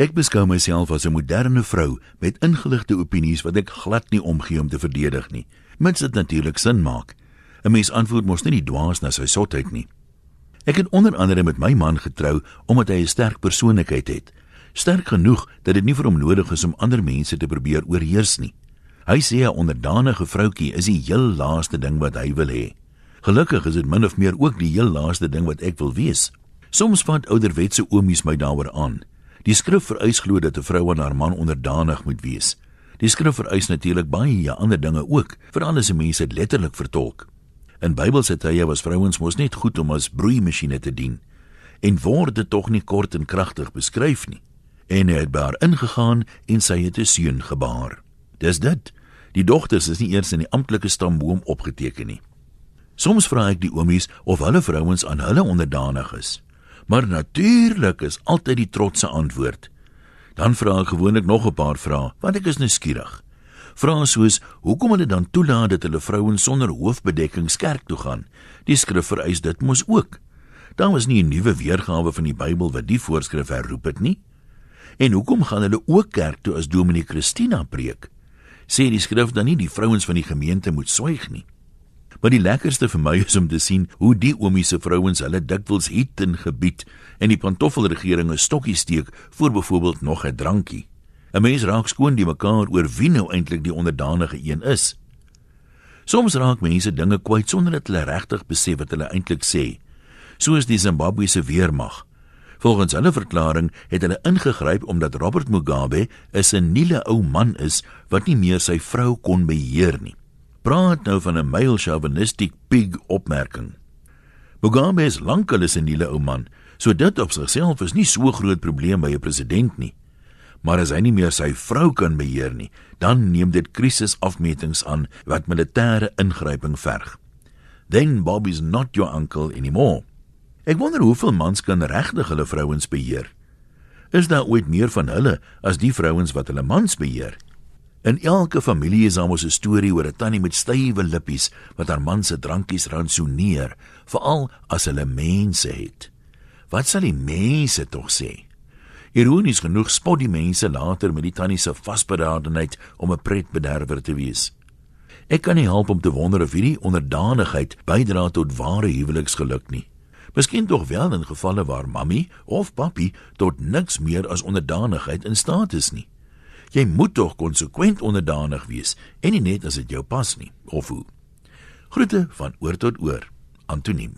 Ek beskou myself as 'n moderne vrou met ingeligte opinies wat ek glad nie omgee om te verdedig nie, mits dit natuurlik sin maak. 'n Mens antwoord mos nie die dwaas na sy sotheid nie. Ek het onder andere met my man getrou omdat hy 'n sterk persoonlikheid het, sterk genoeg dat dit nie vir hom nodig is om ander mense te probeer oorheers nie. Hy sê 'n onderdanige vroutjie is die heel laaste ding wat hy wil hê. Gelukkig is dit min of meer ook die heel laaste ding wat ek wil wees. Soms vat ouderwetse oomies my daaroor aan. Die skrif vereis glo dat 'n vrou aan haar man onderdanig moet wees. Die skrif vereis natuurlik baie ander dinge ook, veral as mense dit letterlik vertolk. In Bybelse tye was vrouens mos net goed om as broeimasjiene te dien en word dit tog nie kort en kragtig beskryf nie. En hy het daar ingegaan en sy het 'n seun gebaar. Dis dit. Die dogters is nie eers in die amptelike stamboom opgeteken nie. Soms vra ek die oomies of hulle vrouens aan hulle onderdanig is. Maar natuurlik is altyd die trotse antwoord. Dan vra ek gewoonlik nog 'n paar vrae, want ek is nuuskierig. Vrae soos: "Hoekom hulle dan toelaat dat hulle vrouens sonder hoofbedekking kerk toe gaan? Die skrif vereis dit mos ook. Daar was nie 'n nuwe weergawe van die Bybel wat die voorskrif herroep het nie. En hoekom gaan hulle ook kerk toe as Dominee Christina preek? Sê die skrif dan nie die vrouens van die gemeente moet swyg nie?" Maar die lekkerste vir my is om te sien hoe die oomie se vrouens hulle dikwels het in gebied en die pantoffelregering 'n stokkie steek vir byvoorbeeld nog 'n drankie. 'n Mens raak skoon die mekaar oor wie nou eintlik die onderdanige een is. Soms raak mense dinge kwyt sonder dat hulle regtig besef wat hulle eintlik sê. Soos die Zimbabwese weermag. Volgens hulle verklaring het hulle ingegryp omdat Robert Mugabe 'n seniele ou man is wat nie meer sy vrou kon beheer nie praat nou van 'n male chauvinistic pig opmerking. Mugabe is lankal 'n seniele ou man, so dit op sigself is nie so groot probleem by 'n president nie. Maar as hy nie meer sy vrou kan beheer nie, dan neem dit krisisafmetings aan wat militêre ingryping verg. Then Bob is not your uncle anymore. Ek wonder hoeveel mans kan regtig hulle vrouens beheer. Is daar ooit meer van hulle as die vrouens wat hulle mans beheer? In elke familie is daar mos 'n storie oor 'n tannie met stywe lippies wat haar man se drankies rantsoeneer, veral as hulle mense het. Wat sal die mense tog sê? Ironies genoeg spot die mense later met die tannie se vasberadenheid om 'n pretbederwer te wees. Ek kan nie help om te wonder of hierdie onderdanigheid bydra tot ware huweliksgeluk nie. Miskien tog wel in gevalle waar mammie of papi tot niks meer as onderdanigheid in staat is nie. Jy moet tog konsekwent onderdanig wees en nie net as dit jou pas nie, of hoe? Groete van oor tot oor. Antoniem